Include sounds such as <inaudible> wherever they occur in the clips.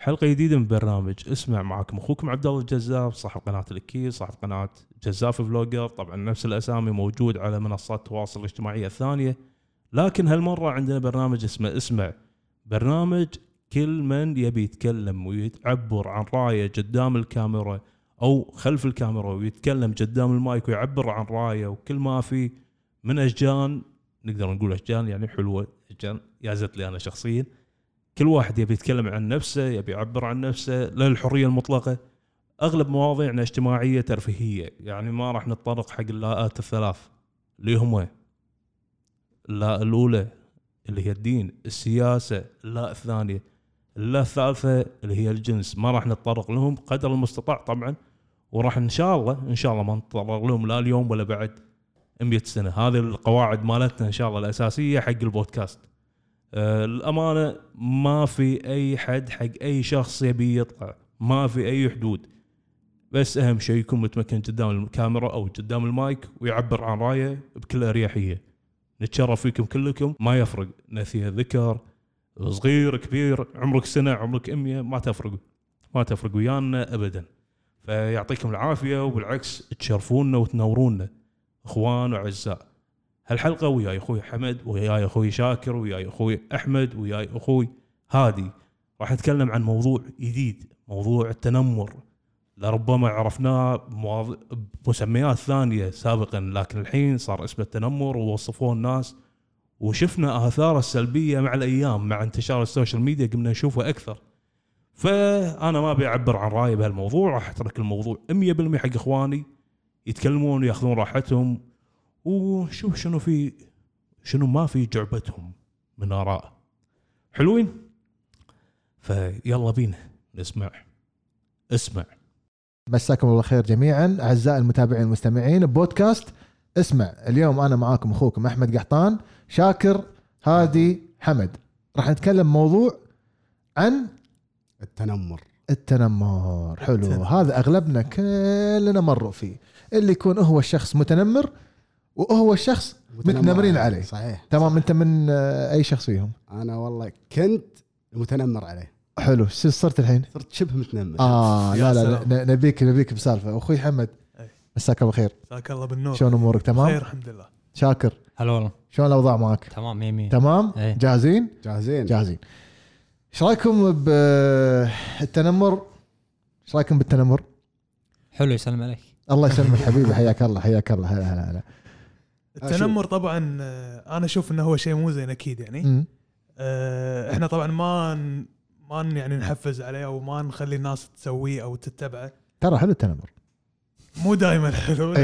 حلقة جديدة من برنامج. اسمع معكم أخوكم عبد الله الجزاف صاحب قناة الاكيد صاحب قناة جزاف فلوجر. طبعا نفس الأسامي موجود على منصات التواصل الاجتماعي الثانية. لكن هالمرة عندنا برنامج اسمه اسمع. برنامج كل من يبي يتكلم ويعبر عن رأيه قدام الكاميرا أو خلف الكاميرا ويتكلم قدام المايك ويعبر عن رأيه وكل ما في من أشجان نقدر نقول أشجان يعني حلوة أشجان يازت لي أنا شخصيا. كل واحد يبي يتكلم عن نفسه يبي يعبر عن نفسه له الحرية المطلقة. أغلب مواضيعنا اجتماعية ترفيهية يعني ما راح نتطرق حق اللاءات الثلاث. اللي هم اللاء الأولى اللي هي الدين السياسة اللاء الثانية. اللاء الثالثة اللي هي الجنس ما راح نتطرق لهم قدر المستطاع طبعا. وراح إن شاء الله إن شاء الله ما نتطرق لهم لا اليوم ولا بعد 100 سنة. هذه القواعد مالتنا إن شاء الله الأساسية حق البودكاست. الأمانة ما في أي حد حق أي شخص يبي يطلع. ما في أي حدود. بس أهم شيء يكون متمكن قدام الكاميرا أو قدام المايك ويعبر عن رأيه بكل أريحية. نتشرف فيكم كلكم. ما يفرق. نثيه ذكر صغير كبير عمرك سنة عمرك 100 ما تفرق. ما تفرق ويانا ابدا. فيعطيكم العافية وبالعكس تشرفونا وتنورونا. إخوان وأعزاء. هالحلقة وياي أخوي حمد وياي أخوي شاكر وياي أخوي أحمد وياي أخوي هادي. راح نتكلم عن موضوع جديد موضوع التنمر. لربما عرفناه بمسميات ثانية سابقا لكن الحين صار اسمه التنمر ووصفوه الناس. وشفنا آثاره السلبية مع الأيام مع انتشار ال social media قمنا نشوفه أكثر. فأنا ما أبي أعبر عن رأيي بهالموضوع راح أترك الموضوع 100% حق إخواني. يتكلمون وياخذون راحتهم. وشوف شنو في شنو ما في جعبتهم من آراء. حلوين؟ فيلا بينا نسمع. اسمع. مساكم الله خير جميعا. أعزائي المتابعين المستمعين بودكاست اسمع. اليوم أنا معاكم أخوكم أحمد قحطان شاكر هادي حمد. راح نتكلم موضوع عن التنمر. التنمر. حلو. التنمر. هذا أغلبنا كلنا مروا فيه. اللي يكون هو الشخص متنمر وهو الشخص متنمرين عليه. صحيح. تمام انت من آه، أي شخص فيهم؟ أنا والله كنت متنمر عليه. حلو. شو صرت الحين؟ صرت شبه متنمر. آه لا لا نبيك نبيك بسالفة. أخوي حمد. مساك الله خير مساك الله بالنور. شلون أمورك؟ تمام؟ خير الحمد لله. شاكر. هلا والله. شلون الأوضاع معك؟ تمام 100 100 تمام؟ إيه. جاهزين؟ جاهزين. جاهزين. إيش رأيكم بالتنمر إيش رأيكم بالتنمر؟ حلو يسلم عليك. الله يسلمك حبيبي. حياك الله حياك الله. هلا هلا هلا. التنمر طبعا آه، أنا أشوف إنه هو شيء مو زين أكيد يعني. آه، إحنا طبعا ما ن- ما ن- يعني نحفز عليه أو ما نخلي الناس تسويه أو تتبعه. ترى حلو التنمر. مو دائما حلو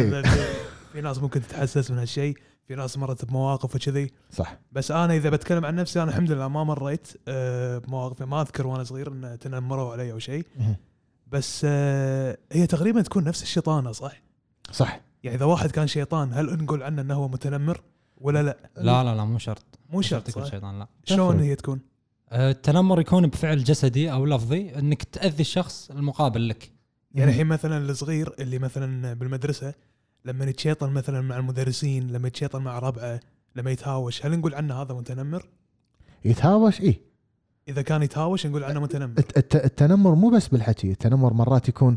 في ناس ممكن تتحسس من هالشيء في ناس مرت بمواقف وكذي. صح. بس أنا إذا بتكلم عن نفسي أنا الحمد لله ما مريت آه، بمواقف ما أذكر وأنا صغير إن تنمروا علي أو شيء. بس آه، هي تقريبا تكون نفس الشيطانة صح؟ صح. يعني إذا واحد كان شيطان هل نقول عنه إنه هو متنمر ولا لا؟ لا لا لا مو شرط مو شرط تكون صح؟ شيطان لا شلون. هي تكون؟ أه، التنمر يكون بفعل جسدي أو لفظي إنك تأذي الشخص المقابل لك يعني الحين مثلا الصغير اللي مثلا بالمدرسة لما يتشيطن مثلا مع المدرسين لما يتشيطن مع ربعه لما يتهاوش هل نقول عنه هذا متنمر؟ يتهاوش إيه إذا كان يتهاوش نقول عنه متنمر الت- الت- التنمر مو بس بالحكي التنمر مرات يكون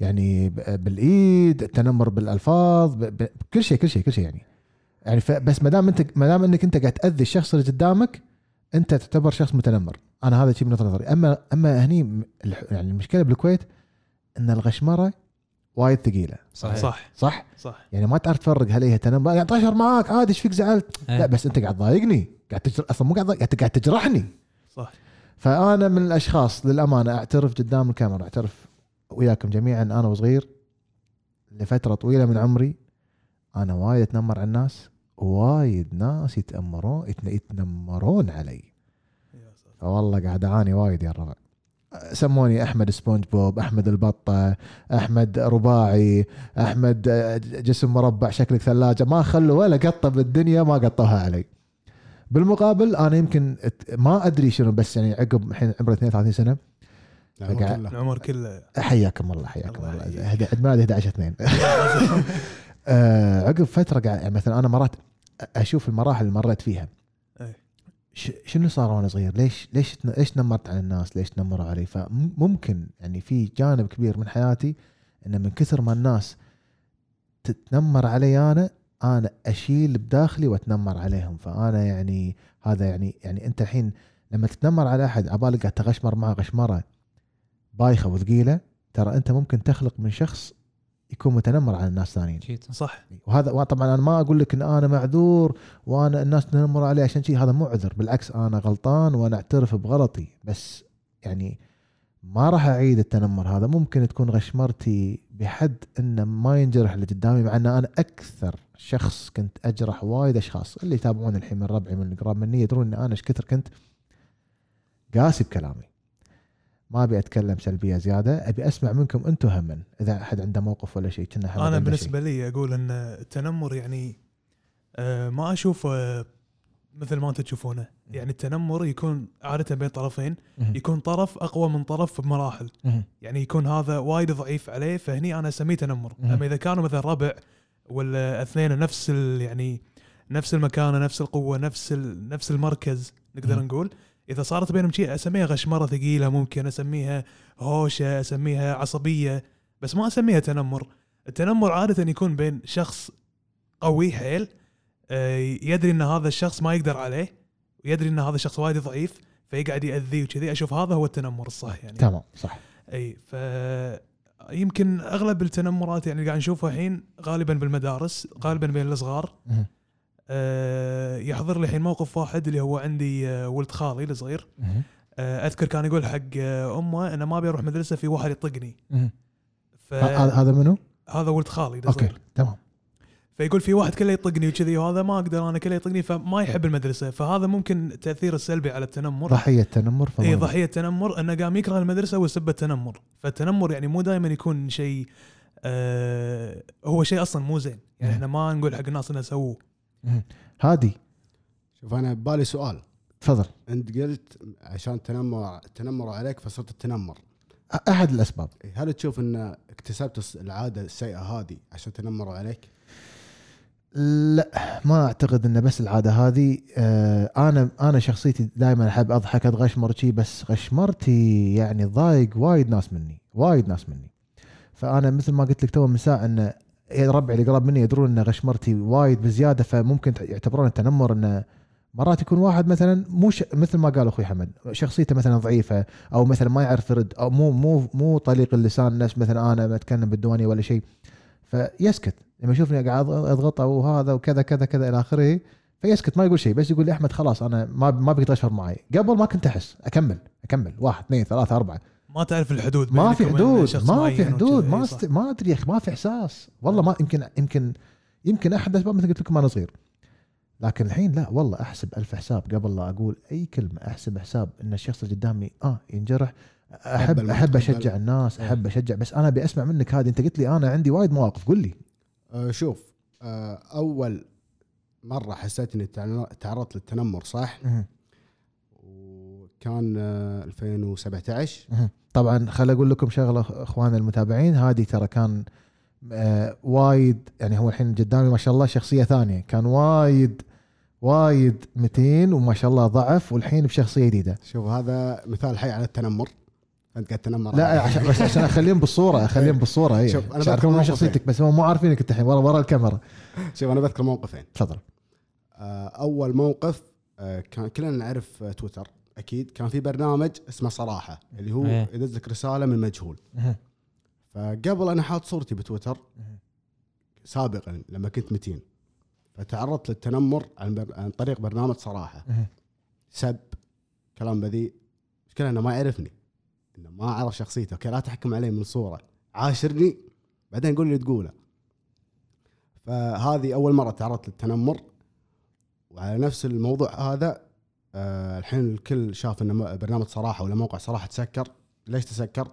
يعني بالإيد التنمر بالألفاظ بكل شيء كل شيء كل شيء يعني. يعني بس ما دام انت ما دام أنك أنت قاعد تأذي الشخص اللي قدامك أنت تعتبر شخص متنمر. أنا هذا شيء من وجهة نظري. اما أما هني يعني المشكلة بالكويت إن الغشمرة وايد ثقيلة. صحيح. صح. صح؟ صح. يعني ما تعرف تفرق هل هي تنمر. يعني طاشر معاك عادي إيش فيك زعلت؟ إيه. لا بس أنت قاعد تضايقني قاعد تجر... أصلا مو قاعد قاعد تجرحني. صح. فأنا من الأشخاص للأمانة أعترف قدام الكاميرا أعترف وياكم جميعا أنا وصغير لفترة طويلة من عمري أنا وايد أتنمر على الناس وايد ناس يتنمرون يتن- يتنمرون علي. فوالله قاعد أعاني وايد يا الربع سموني أحمد سبونج بوب أحمد البطة أحمد رباعي أحمد آه، جسم مربع شكلك ثلاجة. ما خلوا ولا قطة بالدنيا ما قطوها علي. بالمقابل أنا يمكن ما أدري شنو بس يعني عقب الحين عمري 32 سنة العمر قاعد- كله. العمر كله. حياكم الله حياكم الله عيد ميلادي 11 2 <laughs> آه، عقب فترة قاعد يعني مثلا أنا مرات أشوف المراحل اللي مريت فيها. ش- شنو صار وأنا صغير؟ ليش ليش ليش نمرت على الناس؟ ليش نمروا علي؟ فممكن يعني في جانب كبير من حياتي ان من كثر ما الناس تتنمر علي أنا أنا أشيل بداخلي وأتنمر عليهم. فأنا يعني هذا يعني يعني أنت الحين لما تتنمر على أحد عبالك قاعد تغشمر معه غشمرة. بايخة وثقيلة ترى أنت ممكن تخلق من شخص يكون متنمر على الناس ثانيين. أكيد. صح. وهذا طبعا أنا ما أقول لك إن أنا معذور وأنا الناس تنمر علي عشان شيء هذا مو عذر بالعكس أنا غلطان وأنا أعترف بغلطي. بس يعني ما راح أعيد التنمر هذا. ممكن تكون غشمرتي بحد إنه ما ينجرح اللي قدامي مع إن أنا أكثر شخص كنت أجرح وايد أشخاص. اللي يتابعون الحين من ربعي من القراب مني يدرون إن أنا إيش كثر كنت قاسي بكلامي. ما أبي أتكلم سلبية زيادة أبي أسمع منكم أنتم هم إذا أحد عنده موقف ولا شيء كنا أنا بالنسبة لي أقول إن التنمر يعني آه، ما اشوفه مثل ما أنتم تشوفونه يعني التنمر يكون عادة بين طرفين. يكون طرف أقوى من طرف بمراحل. يعني يكون هذا وايد ضعيف عليه فهني أنا أسميه تنمر. أما إذا كانوا مثلا ربع ولا اثنين نفس يعني نفس المكانه نفس القوة نفس نفس المركز نقدر. نقول إذا صارت بينهم شيء أسميها غشمرة ثقيلة ممكن أسميها هوشة أسميها عصبية بس ما أسميها تنمر. التنمر عادة يكون بين شخص قوي حيل آه، يدري إن هذا الشخص ما يقدر عليه ويدري إن هذا الشخص وايد ضعيف فيقعد يأذيه وكذي. أشوف هذا هو التنمر الصح يعني. تمام صح. أي ف يمكن أغلب التنمرات يعني قاعد نشوفها الحين غالبا بالمدارس غالبا بين الصغار يحضر لي الحين موقف واحد اللي هو عندي آه، ولد خالي الصغير. أه أذكر كان يقول حق آه، أمه أنا ما أبي أروح مدرسة في واحد يطقني. ه- هذا منو؟ ولد خالي أوكي تمام. فيقول في واحد كله يطقني وكذي وهذا ما أقدر أنا كله يطقني فما يحب المدرسة. فهذا ممكن تأثير السلبي على التنمر. ضحية تنمر اي ضحية تنمر أنه قام يكره المدرسة وسب التنمر. فالتنمر يعني مو دائما يكون شيء آه هو شيء أصلا مو زين. يعني. إحنا ما نقول حق الناس إنه سووه. هادي. شوف أنا ببالي سؤال. تفضل. أنت قلت عشان تنمر تنمروا عليك فصرت تنمر. أ- أحد الأسباب. هل تشوف إن اكتسبت العادة السيئة هذه عشان تنمروا عليك؟ لا ما أعتقد انه بس العادة هذه آه أنا أنا شخصيتي دائما أحب أضحك اتغشمر شي بس غشمرتي يعني ضايق وايد ناس مني وايد ناس مني. فأنا مثل ما قلت لك تو من ساعة انه ربعي اللي قراب مني يدرون إن غشمرتي وايد بزيادة فممكن يعتبرون التنمر إنه مرات يكون واحد مثلا مو ش... مثل ما قال أخوي حمد شخصيته مثلا ضعيفة أو مثلا ما يعرف يرد أو مو مو مو طليق اللسان نفس مثلا أنا بتكلم بالديوانية ولا شيء فيسكت. لما يشوفني قاعد أضغطه وهذا وكذا كذا كذا إلى آخره فيسكت ما يقول شيء بس يقول لي أحمد خلاص أنا ما ما بقيت معي. قبل ما كنت أحس أكمل أكمل واحد اثنين ثلاثة أربعة. ما تعرف الحدود ما في حدود ما في حدود. ما إي صح. است... ما أدري يا أخي ما في إحساس والله ما يمكن يمكن يمكن أحد الاسباب مثل قلت لكم أنا صغير لكن الحين لا والله أحسب ألف حساب قبل لا أقول أي كلمة أحسب حساب إن الشخص اللي قدامي آه ينجرح أحب أحب. أشجع الناس أحب أشجع بس أنا أبي أسمع منك هذه أنت قلت لي أنا عندي وايد مواقف قول لي أه شوف أه أول مرة حسيت إني تعرضت للتنمر صح؟ وكان أه 2017 طبعا خل أقول لكم شغلة اخواننا المتابعين هادي ترى كان آه وايد يعني هو الحين قدامي ما شاء الله شخصية ثانية. كان وايد وايد متين وما شاء الله ضعف والحين بشخصية جديدة. شوف هذا مثال حي على التنمر. أنت قاعد تنمر لا. عشان بس عشان أخليهم بالصورة أخليهم بالصورة اي شوف، عشان بذكر موقفين. شخصيتك بس هم مو عارفينك أنت الحين ورا ورا الكاميرا. شوف أنا بذكر موقفين. تفضل. أه أول موقف كان كلنا نعرف تويتر. أكيد كان في برنامج اسمه صراحة اللي هو إيه. يدز لك رسالة من مجهول. فقبل أنا حاط صورتي بتويتر سابقا لما كنت متين فتعرضت للتنمر عن, بر... عن طريق برنامج صراحة. سب كلام بذيء المشكلة إنه ما يعرفني إنه ما أعرف شخصيته okay لا تحكم عليه من الصورة عاشرني بعدين قول اللي تقوله. فهذه أول مرة تعرضت للتنمر. وعلى نفس الموضوع هذا آه الحين الكل شاف ان برنامج صراحة ولا موقع صراحة تسكر. ليش تسكر؟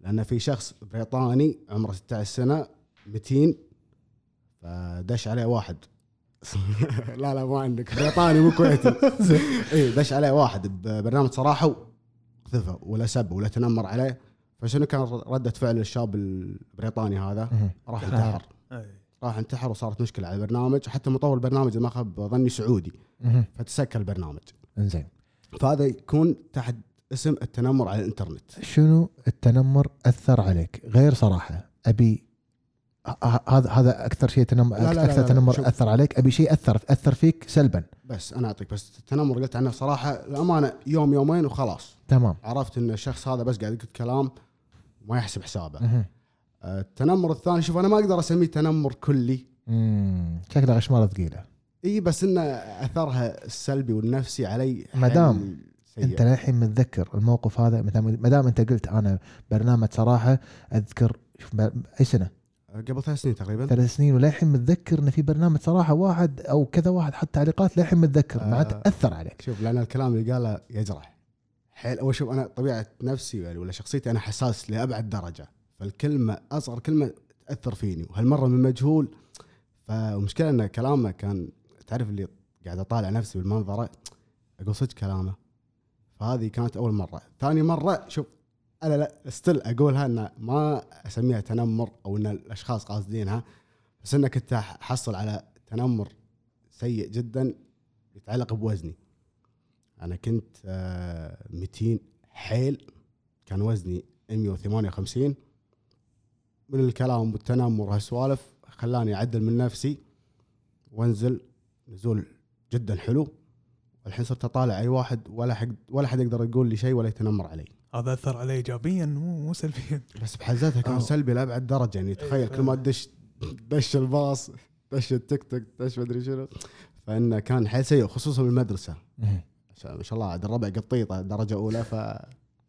لأن في شخص بريطاني عمره 16 سنة متين فدش عليه واحد. <laughs> لا لا ما عندك. بريطاني مو كويتي. <laughs> اي دش عليه واحد ببرنامج صراحة وقذفه ولا سب ولا تنمر عليه. فشنو كان ردة فعل الشاب البريطاني هذا؟ راح انتحر. راح انتحر وصارت مشكلة على البرنامج. حتى مطور البرنامج ما خاب ظني سعودي. فتسكر البرنامج. إنزين. فهذا يكون تحت اسم التنمر على الإنترنت. شنو التنمر أثر عليك؟ غير صراحة. أبي هذا هذا أكثر شيء تنمر لا، لا، لا، أكثر لا، تنمر شوف. أثر عليك. أبي شيء أثر أثر فيك سلبا. بس أنا أعطيك بس التنمر قلت عنه صراحة الامانه يوم يومين وخلاص. تمام. عرفت إن الشخص هذا بس قاعد يقول كلام ما يحسب حسابه. آه، التنمر الثاني شوف أنا ما أقدر أسميه تنمر كلي. مم. شكله غشمرة ثقيلة. إي بس انه أثرها السلبي والنفسي علي ما دام حيل سيء. أنت للحين متذكر الموقف هذا؟ ما دام أنت قلت أنا برنامج صراحة أذكر شوف أي سنة؟ قبل ثلاث سنين تقريبا. ثلاث سنين وللحين متذكر إن في برنامج صراحة واحد أو كذا واحد حط تعليقات للحين متذكر معناته آه. اثر عليك. شوف لأن الكلام اللي قاله يجرح. حيل أول شوف أنا طبيعة نفسي يعني ولا شخصيتي أنا حساس لأبعد درجة. فالكلمة أصغر كلمة تأثر فيني وهالمرة من مجهول. فالمشكلة إن كلامه كان تعرف اللي قاعد أطالع نفسي بالمنظرة؟ أقول صدق كلامه. فهذه كانت أول مرة. ثاني مرة شوف أنا لا ستيل أقولها ان ما أسميها تنمر أو إن الأشخاص قاصدينها بس انك كنت أحصل على تنمر سيء جدا يتعلق بوزني. أنا كنت آه، 200 حيل كان وزني 158 من الكلام والتنمر وهالسوالف خلاني أعدل من نفسي وأنزل نزول جدا حلو الحين صرت أطالع أي واحد ولا حد ولا حد يقدر يقول لي شيء ولا يتنمر علي. هذا أثر علي ايجابيا مو مو سلبيا. بس بحد ذاتها كان أوه. سلبي لأبعد درجة يعني تخيل كل ما تدش دش الباص دش التيك توك دش مدري شنو. فإنه كان حيل سيء خصوصا بالمدرسة. ما شاء الله عاد الربع قطيطة درجة أولى ف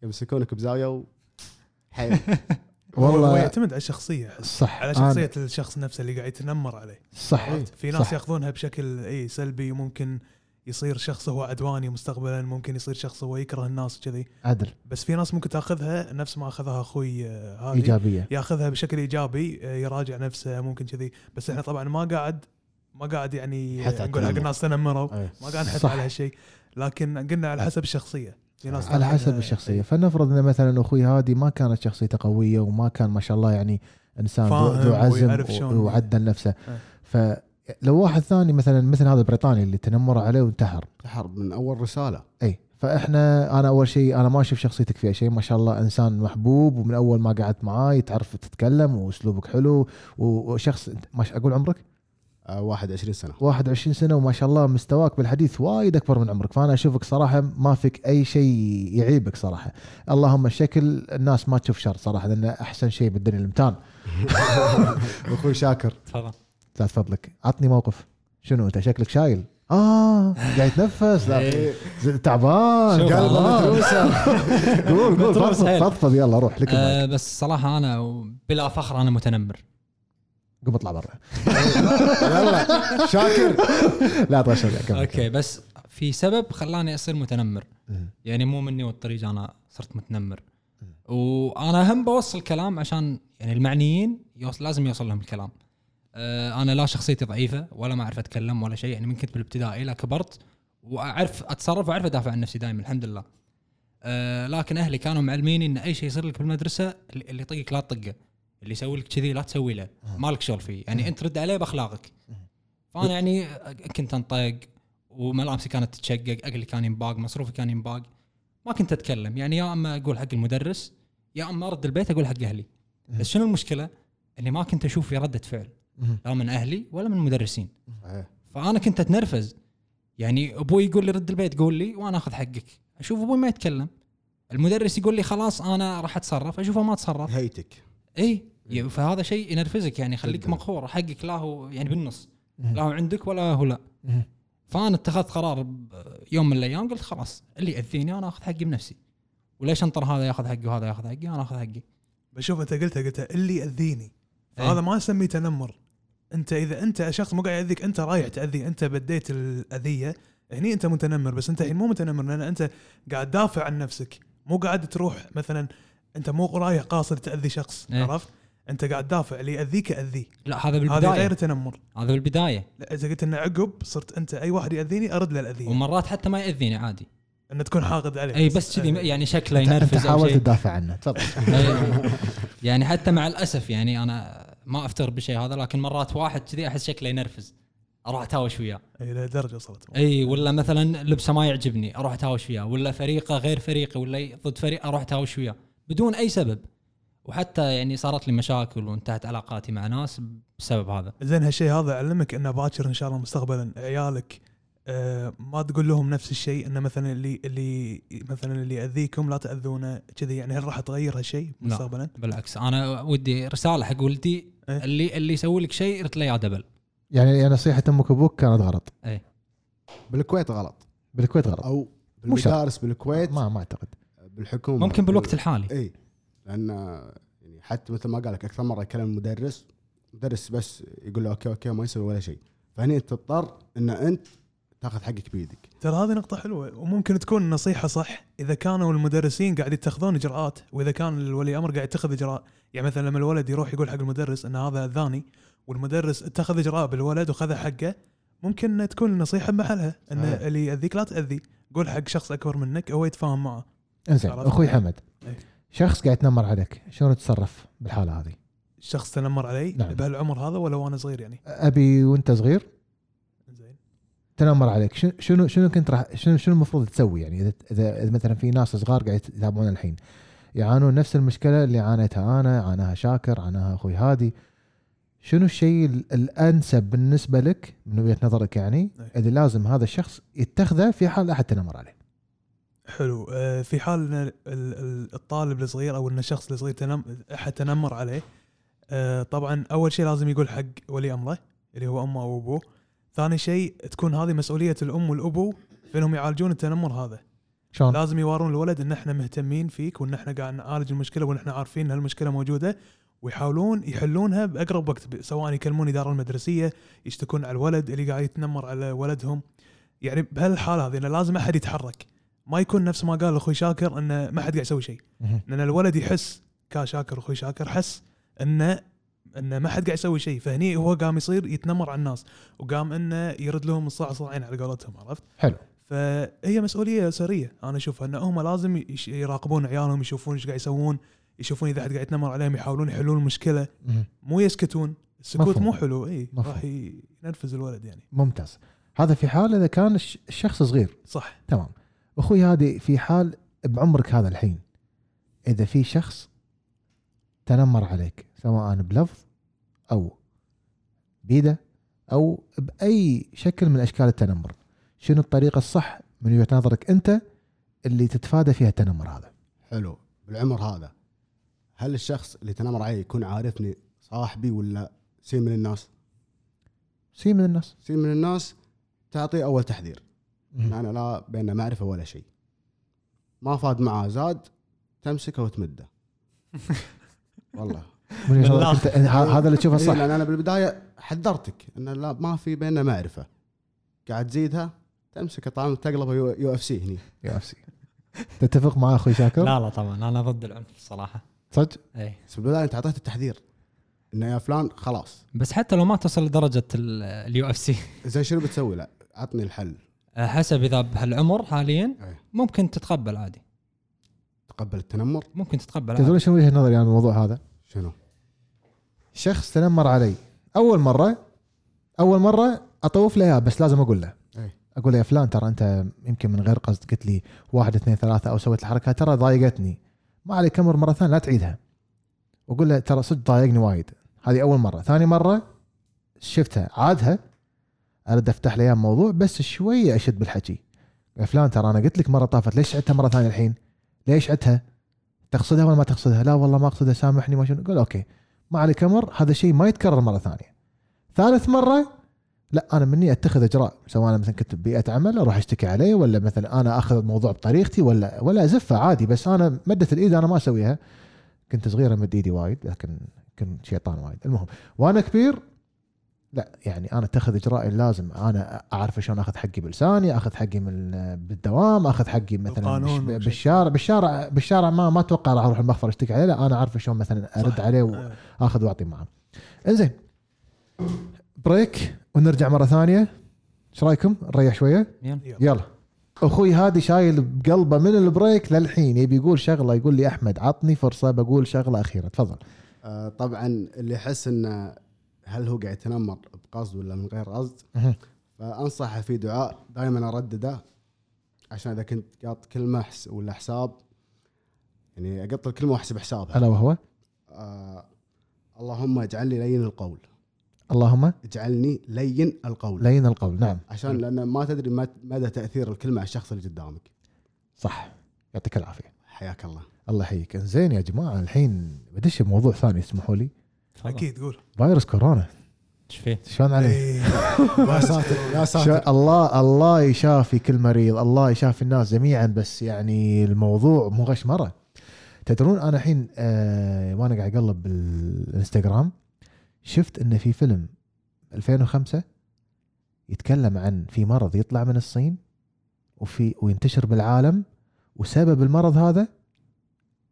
يمسكونك بزاوية و حيل. <laughs> والله- هو يعتمد على الشخصية. صح على أنا- شخصية الشخص نفسه اللي قاعد يتنمر عليه. صح. في ناس صح. ياخذونها بشكل إي سلبي وممكن يصير شخص هو عدواني مستقبلا ممكن يصير شخص هو يكره الناس كذي عدل. بس في ناس ممكن تاخذها نفس ما أخذها أخوي آه، هذه. إيجابية. ياخذها بشكل إيجابي آه، يراجع نفسه ممكن كذي. بس إحنا طبعا ما قاعد ما قاعد يعني نقول حق. الناس تنمروا. ما قاعد نحث. على هالشيء. لكن قلنا على حسب الشخصية. في ناس على حسب تاخذها- الشخصية. فلنفرض إن مثلا أخوي هادي ما كانت شخصيته قوية وما كان ما شاء الله يعني إنسان ذو عزم وعدل نفسه. إيه. فلو واحد ثاني مثلا مثل هذا البريطاني اللي تنمر عليه وانتحر. حرب من أول رسالة. إي. فإحنا أنا أول شيء أنا ما أشوف شخصيتك فيها شيء. ما شاء الله إنسان محبوب ومن أول ما قعدت معاي تعرف تتكلم وأسلوبك حلو و- وشخص ما أقول عمرك؟ 21 سنة. 21 سنة وما شاء الله مستواك بالحديث وايد أكبر من عمرك. فأنا أشوفك صراحة ما فيك أي شيء يعيبك صراحة. اللهم الشكل الناس ما تشوف شر صراحة لأنه أحسن شيء بالدنيا الامتان <laughs> أخوي شاكر. تفضل. لا فضلك عطني موقف. شنو أنت؟ شكلك شايل. آه قاعد يتنفس. إيه. تعبان. شوف، قلبه آه. متروسة. <laughs> قول قول. فضفض يلا روح. لك. آه بس صراحة أنا بلا فخر أنا متنمر. قوم اطلع برا. يلا شاكر. لا طيب كمل. أوكي بس في سبب خلاني أصير متنمر. يعني مو مني والطريق أنا صرت متنمر. وأنا هم بوصل كلام عشان يعني المعنيين يوصل لازم يوصل لهم الكلام. آه، أنا لا شخصيتي ضعيفة ولا ما أعرف أتكلم ولا شيء. يعني من كنت بالابتدائي لا كبرت وأعرف أتصرف وأعرف أدافع عن نفسي دائما الحمد لله. آه، لكن أهلي كانوا معلميني إن أي شيء يصير لك بالمدرسة اللي يطقك لا تطقه. اللي يسوي لك كذي لا تسوي له. مالك شغل فيه. يعني انت رد عليه بأخلاقك. فأنا يعني كنت أنطق وملابسي كانت تتشقق أكلي كان ينباق مصروفي كان ينباق. ما كنت أتكلم. يعني يا أما أقول حق المدرس يا أما أرد البيت أقول حق أهلي. بس شنو المشكلة؟ إني ما كنت أشوف في ردة فعل. لا من أهلي ولا من المدرسين. فأنا كنت أتنرفز. يعني أبوي يقول لي رد البيت قول لي وأنا آخذ حقك. أشوف أبوي ما يتكلم. المدرس يقول لي خلاص أنا راح أتصرف أشوفه ما تصرف. هيتك. إي. ي- فهذا شيء ينرفزك يعني يخليك. مقهور حقك لا هو يعني بالنص. لا هو عندك ولا هو لا. فأنا اتخذت قرار يوم من الأيام قلت خلاص اللي يأذيني أنا آخذ حقي بنفسي. وليش أنطر هذا ياخذ حقي وهذا ياخذ حقي؟ أنا آخذ حقي. بشوف أنت قلتها قلتها اللي يأذيني. إيه. فهذا ما نسميه تنمر. أنت إذا أنت شخص مو قاعد يأذيك أنت رايح تأذي أنت بديت الأذية. هني أنت متنمر بس أنت الحين مو متنمر لأن أنت قاعد تدافع عن نفسك. مو قاعد تروح مثلا أنت مو رايح قاصد تأذي شخص إيه. عرفت؟ انت قاعد تدافع اللي ياذيك اذيه لا هذا هذا بالبداية. غير تنمر. هذا بالبداية. لا إذا قلت انه عقب صرت أنت أي واحد يأذيني أرد له الأذية. ومرات حتى ما يأذيني عادي. إن تكون حاقد عليه. أي بس كذي يعني شكله انت ينرفز أو حاولت تدافع عنه. تفضل. <laughs> إيه. يعني حتى مع الأسف يعني أنا ما افتخر بالشيء هذا لكن مرات واحد كذي أحس شكله ينرفز. أروح أتهاوش وياه. اي لدرجه وصلت أي ولا مثلا لبسه ما يعجبني أروح أتهاوش وياه. ولا فريقه غير فريقي ولا ضد فريق أروح أتهاوش وياه. بدون أي سبب. وحتى يعني صارت لي مشاكل وانتهت علاقاتي مع ناس بسبب هذا. زين هالشيء هذا علمك إنه باكر إن شاء الله مستقبلا عيالك آه ما تقول لهم نفس الشيء إنه مثلا اللي اللي مثلا اللي يأذيكم لا تأذونه كذي يعني هل راح تغير هالشيء لا. مستقبلا؟ بالعكس. أنا ودي رسالة حق ولدي إيه. اللي اللي يسوي لك شيء ارد له اياه double. يعني يعني نصيحة أمك وأبوك كانت غلط. بالكويت غلط. بالكويت غلط. أو. بالمدارس بالكويت. ما ما أعتقد. بالحكومة. ممكن بالوقت الحالي. اي لأن يعني حتى مثل ما قال لك أكثر مرة يكلم المدرس مدرس بس يقول له okay okay ما يسوي ولا شيء. فهني انت تضطر إن أنت تاخذ حقك بيدك. ترى هذه نقطة حلوة. وممكن تكون نصيحة صح. إذا كانوا المدرسين قاعد يتخذون إجراءات وإذا كان الولي أمر قاعد يتخذ إجراء يعني مثلا لما الولد يروح يقول حق المدرس أن هذا أذاني والمدرس اتخذ إجراء بالولد وخذ حقه ممكن تكون النصيحة بمحلها. أن صحيح. اللي يأذيك لا تأذي. قول حق شخص أكبر منك هو يتفاهم معه. إنزين. أخوي حمد. إيه. شخص قاعد يتنمر عليك شلون تتصرف بالحالة هذه؟ الشخص تنمر علي؟ نعم. بهالعمر هذا ولا وأنا صغير يعني؟ أبي وأنت صغير؟ زين. تنمر عليك. شنو- شنو كنت راح شنو شنو المفروض تسوي يعني؟ اذا اذا مثلا في ناس صغار قاعد يتابعون الحين يعانون نفس المشكلة اللي عانيتها أنا عاناها شاكر عاناها أخوي هادي. شنو الشيء ال- الأنسب بالنسبة لك من وجهة نظرك يعني؟ أي. اللي لازم هذا الشخص يتخذه في حال أحد تنمر عليه. حلو. آه، في حال إن ال- ال- الطالب الصغير أو إن الشخص الصغير تنم أحد تنمر عليه آه، طبعا أول شيء لازم يقول حق ولي أمره اللي هو أمه أو أبوه. ثاني شيء تكون هذه مسؤولية الأم والأبو في إنهم يعالجون التنمر هذا. شلون؟ لازم يوارون الولد إن إحنا مهتمين فيك وإن إحنا قاعد نعالج المشكلة وإن إحنا عارفين إن هالمشكلة موجودة ويحاولون يحلونها بأقرب وقت سواء يكلمون الاداره المدرسية يشتكون على الولد اللي قاعد يتنمر على ولدهم. يعني بهالحالة هذه لازم أحد يتحرك. ما يكون نفس ما قال أخوي شاكر إنه ما حد قاعد يسوي شيء. لأن الولد يحس كشاكر أخوي شاكر حس انه إنه ما حد قاعد يسوي شيء فهني هو قام يصير يتنمر على الناس وقام إنه يرد لهم الصاع صاعين على قولتهم عرفت؟ حلو. فهي مسؤولية اسريه أنا أشوفها إن هم لازم يراقبون عيالهم يشوفون إيش قاعد يسوون يشوفون إذا حد قاعد يتنمر عليهم يحاولون يحلون المشكلة. مو يسكتون السكوت مفهوم. مو حلو إي. راح ينرفز الولد يعني ممتاز هذا في حال إذا كان الش- الشخص صغير صح تمام أخوي هادي في حال بعمرك هذا الحين إذا في شخص تنمر عليك سواء بلفظ أو بيدة أو بأي شكل من أشكال التنمر شنو الطريقة الصح من وجهة نظرك أنت اللي تتفادى فيها التنمر هذا؟ حلو بالعمر هذا هل الشخص اللي تنمر علي يكون عارفني صاحبي ولا سي من الناس؟ سي من الناس. سي من الناس تعطيه أول تحذير. أنا لا بيننا معرفه ولا شيء. ما فاد معاه زاد تمسكه وتمده. <laughs> والله. من وجهة نظرك أنت- ه- هذا اللي تشوفه إيه، صح. لأن أنا بالبداية حذرتك إن لا ما في بيننا معرفه قاعد تزيدها تمسكه طعم تقلبه U, UFC هني. يا نفسي تتفق مع أخوي شاكر؟ لا لا طبعا. أنا ضد العنف الصراحه صدق؟ اي بس بالبداية أنت أعطيته التحذير. إنه يا فلان خلاص. بس حتى لو ما توصل لدرجة ال UFC. زين شنو بتسوي؟ لا عطني الحل. حسب إذا بهالعمر حاليا إيه. ممكن تتقبل عادي. تقبل التنمر؟ ممكن تتقبل تدرون. شنو وجهة نظري عن الموضوع هذا؟ شنو؟ شخص تنمر علي. أول مرة أول مرة أطوف له بس لازم أقول له. إيه. أقول له يا فلان ترى أنت يمكن من غير قصد قلت لي واحد اثنين ثلاثة أو سويت الحركة ترى ضايقتني. ما عليك أمر مرة ثانية لا تعيدها. وأقول له ترى صدق ضايقني وايد. هذه أول مرة. ثاني مرة شفتها عادها. ارد أفتح إياه موضوع بس شوية أشد بالحكي يا فلان ترى أنا قلت لك مرة طافت ليش عدتها مرة ثانية الحين؟ ليش عدتها؟ تقصدها ولا ما تقصدها؟ لا والله ما أقصدها سامحني ما شنو قول okay ما عليك أمر هذا الشيء ما يتكرر مرة ثانية. ثالث مرة لا أنا مني أتخذ إجراء سواء أنا مثلا كنت ببيئة عمل أروح أشتكي عليه ولا مثلا أنا أخذ الموضوع بطريقتي ولا ولا أزفه عادي بس أنا مدة الإيد أنا ما أسويها. كنت صغير امد إيدي وايد لكن كنت شيطان وايد المهم وأنا كبير لا يعني أنا أتخذ اجراء اللازم أنا أعرف شلون أخذ حقي بلساني أخذ حقي من بالدوام أخذ حقي مثلا. بالشارع بالشارع بالشارع ما ما أتوقع راح أروح المخفر اشتكي عليه لا أنا عارف شلون مثلا أرد صح. عليه. واخذ وأعطي معه إنزين break ونرجع مرة ثانية إيش رأيكم نريح شوية يلا. يلا. يلا أخوي هادي شايل بقلبه من ال break للحين يبي يقول شغلة يقول لي أحمد عطني فرصة بقول شغلة أخيرة تفضل آه طبعا اللي يحس إنه هل هو قاعد يتنمر بقصد ولا من غير قصد. فأنصحه في دعاء دائما أردده عشان إذا كنت قاط كلمة حس- ولا حساب يعني أقط الكلمة وأحسب حسابها. ألا وهو؟ آه اللهم اجعلني لين القول. اللهم؟ اجعلني لين القول. لين القول نعم. عشان لأن ما تدري مد- مدى تأثير الكلمة على الشخص اللي قدامك. صح. يعطيك العافية. حياك الله. الله يحييك. زين يا جماعة الحين بدش بموضوع ثاني اسمحوا لي. أكيد قول. فيروس كورونا. إيش فيه؟ شلون عليه؟ يا ساتر يا ساتر الله الله يشافي كل مريض الله يشافي الناس جميعا بس يعني الموضوع مو غشمرة. تدرون أنا الحين آه وأنا قاعد أقلب بالإنستغرام شفت انه في فيلم 2005 يتكلم عن في مرض يطلع من الصين وفي وينتشر بالعالم وسبب المرض هذا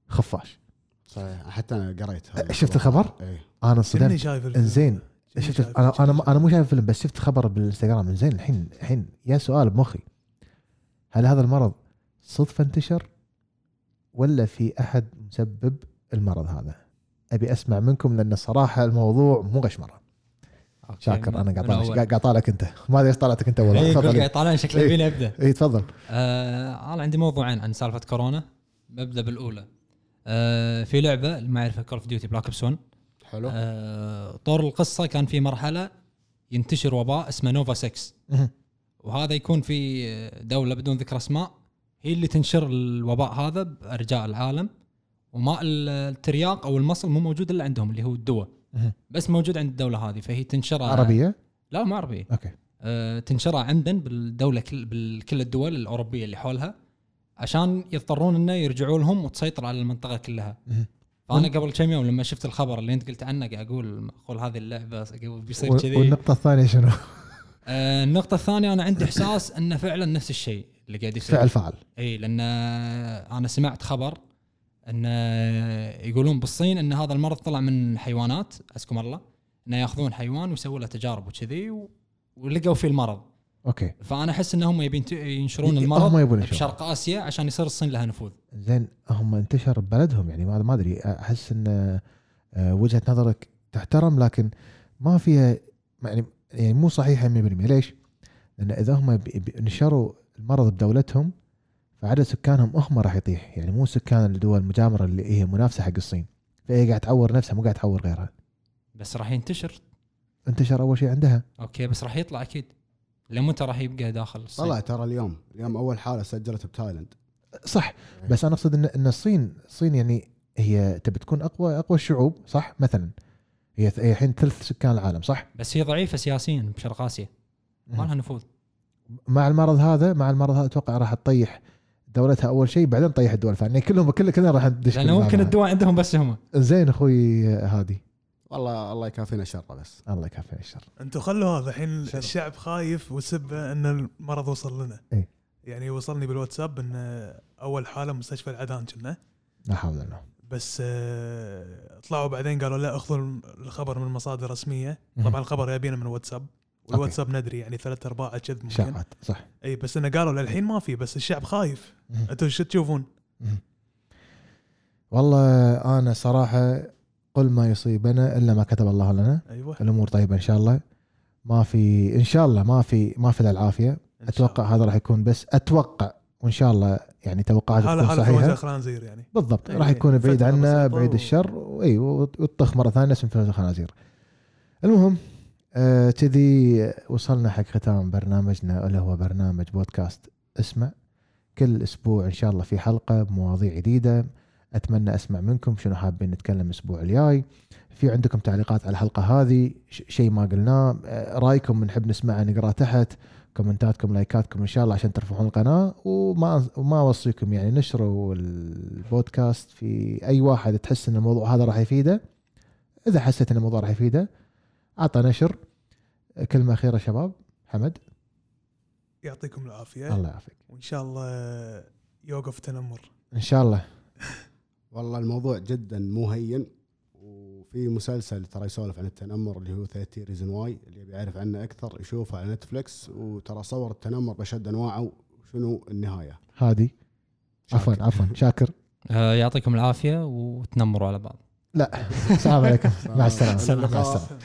خفاش. صحيح حتى أنا قريت شفت الخبر؟ إيه. أنا انصدمت شايف الفيلم؟ إنزين. شفت شايف؟ أنا أنا أنا مو شايف الفيلم بس شفت خبر بالإنستغرام. إنزين الحين الحين يا سؤال بمخي. هل هذا المرض صدفة انتشر ولا في أحد مسبب المرض هذا؟ أبي أسمع منكم لأن الصراحه الموضوع مو غشمرة. شاكر أنا قاعد طالعك أنت. ما أدري إيش طلعتك أنت اول اي قاعد طالعين شكله إيه. يبيني ابدا اي تفضل. آه أنا عندي موضوعين عن سالفة كورونا. ببدا بالأولى. آه في لعبة اللي ما يعرفها Call of Duty Black Ops 1 حلو. آه طور القصة كان في مرحلة ينتشر وباء اسمه Nova 6 مهم. وهذا يكون في دولة بدون ذكر أسماء. هي اللي تنشر الوباء هذا بأرجاء العالم. وماء الترياق أو المصل مو موجود إلا عندهم اللي هو الدواء. بس موجود عند الدولة هذه. فهي تنشرها عربية؟ لا مو عربية. أوكي. آه، تنشرها عندن بالدولة كل بكل الدول الأوروبية اللي حولها عشان يضطرون إنه يرجعوا لهم وتسيطر على المنطقة كلها. فانا قبل كم يوم لما شفت الخبر اللي أنت قلت عنه قاعد أقول معقول هذه اللعبة بيصير كذي. والنقطة الثانية شنو؟ <laughs> آه النقطة الثانية أنا عندي إحساس إنه فعلا نفس الشيء اللي قاعد يصير. فعل فعل. إي لأن أنا سمعت خبر إن يقولون بالصين إن هذا المرض طلع من حيوانات عزكم الله إنه يأخذون حيوان ويسوون له تجارب وكذي و- ولقوا فيه المرض. أوكي. فأنا أحس انهم يبين ينشرون المرض هم يبون ينشرون. بشرق آسيا عشان يصير الصين لها نفوذ. زين هم انتشر ببلدهم يعني ما أدري أحس إن آه، وجهة نظرك تحترم لكن ما فيها يعني يعني مو صحيحة 100% ليش؟ لأن إذا هم نشروا المرض بدولتهم فعدد سكانهم هم راح يطيح. يعني مو سكان الدول المجاوره اللي هي منافسة حق الصين. فهي قاعد تعور نفسها مو قاعد تعور غيرها. بس راح ينتشر. انتشر أول شيء عندها. okay بس راح يطلع أكيد. لمتى راح يبقى داخل الصين؟ طلع ترى اليوم. اليوم أول حالة سجلت بتايلاند صح بس أنا أقصد ان إن الصين الصين يعني هي تبي تكون اقوى أقوى الشعوب صح؟ مثلا. هي الحين ثلث سكان العالم صح؟ بس هي ضعيفة سياسيا بشرق آسيا. ما لها نفوذ. مع المرض هذا مع المرض هذا أتوقع راح تطيح دولتها أول شيء بعدين تطيح الدول الثانية. كلهم كل كلنا راح ندش لأنه ممكن. الدواء عندهم بس هم. زين أخوي هادي. والله الله يكافينا شره بس. الله يكفي الشر. أنتم خلوا هذا الحين؟ الشعب خايف وسبه إن المرض وصل لنا. إيه. يعني وصلني بالواتساب إن أول حالة مستشفى العدان كنا. لا حول ولا قوة. بس آه، طلعوا بعدين قالوا لا اخذوا الخبر من مصادر رسمية. طبعا الخبر يبينا من واتساب والواتساب ندري يعني ثلاث ارباع كذب ممكن. شائعات صح. إي بس إنه قالوا للحين ما في بس الشعب خايف. أنتم شو تشوفون؟ والله أنا صراحة قل ما يصيبنا إلا ما كتب الله لنا. أيوه. الأمور طيبة إن شاء الله. ما في إن شاء الله ما في ما في العافية. أتوقع الله. هذا راح يكون بس أتوقع. وإن شاء الله يعني توقعات تكون صحيحة. خنازير يعني. بالضبط. إيه، راح يكون بعيد عنا بعيد و- الشر. واي وتطخ مرة ثانية اسم فلوس الخنازير المهم آه، كذي وصلنا حق ختام برنامجنا اللي هو برنامج بودكاست. اسمع كل أسبوع إن شاء الله في حلقة بمواضيع جديدة. أتمنى أسمع منكم شنو حابين نتكلم الأسبوع الجاي. في عندكم تعليقات على الحلقة هذه؟ شيء ما قلناه رأيكم بنحب نسمعه نقراه تحت. كومنتاتكم لايكاتكم إن شاء الله عشان ترفعون القناة. وما وما أوصيكم يعني نشروا البودكاست في أي واحد تحس إن الموضوع هذا راح يفيده. إذا حسيت إن الموضوع راح يفيده أعطى نشر. كلمة اخيره شباب. حمد. يعطيكم العافية. الله يعافيك. وإن شاء الله يوقف تنمر. إن شاء الله. <laughs> والله الموضوع جدا مو هين وفي مسلسل ترى يسولف عن التنمر اللي هو 13 Reasons Why اللي يبي يعرف عنه أكثر يشوفه على نتفلكس وترى صور التنمر بشتى أنواعه وشنو النهاية؟ هادي عفوا. عفوا. <laughs> شاكر. آه يعطيكم العافية وتنمروا على بعض. لا. <laughs> السلام عليكم. مع السلامة. مع. السلامة.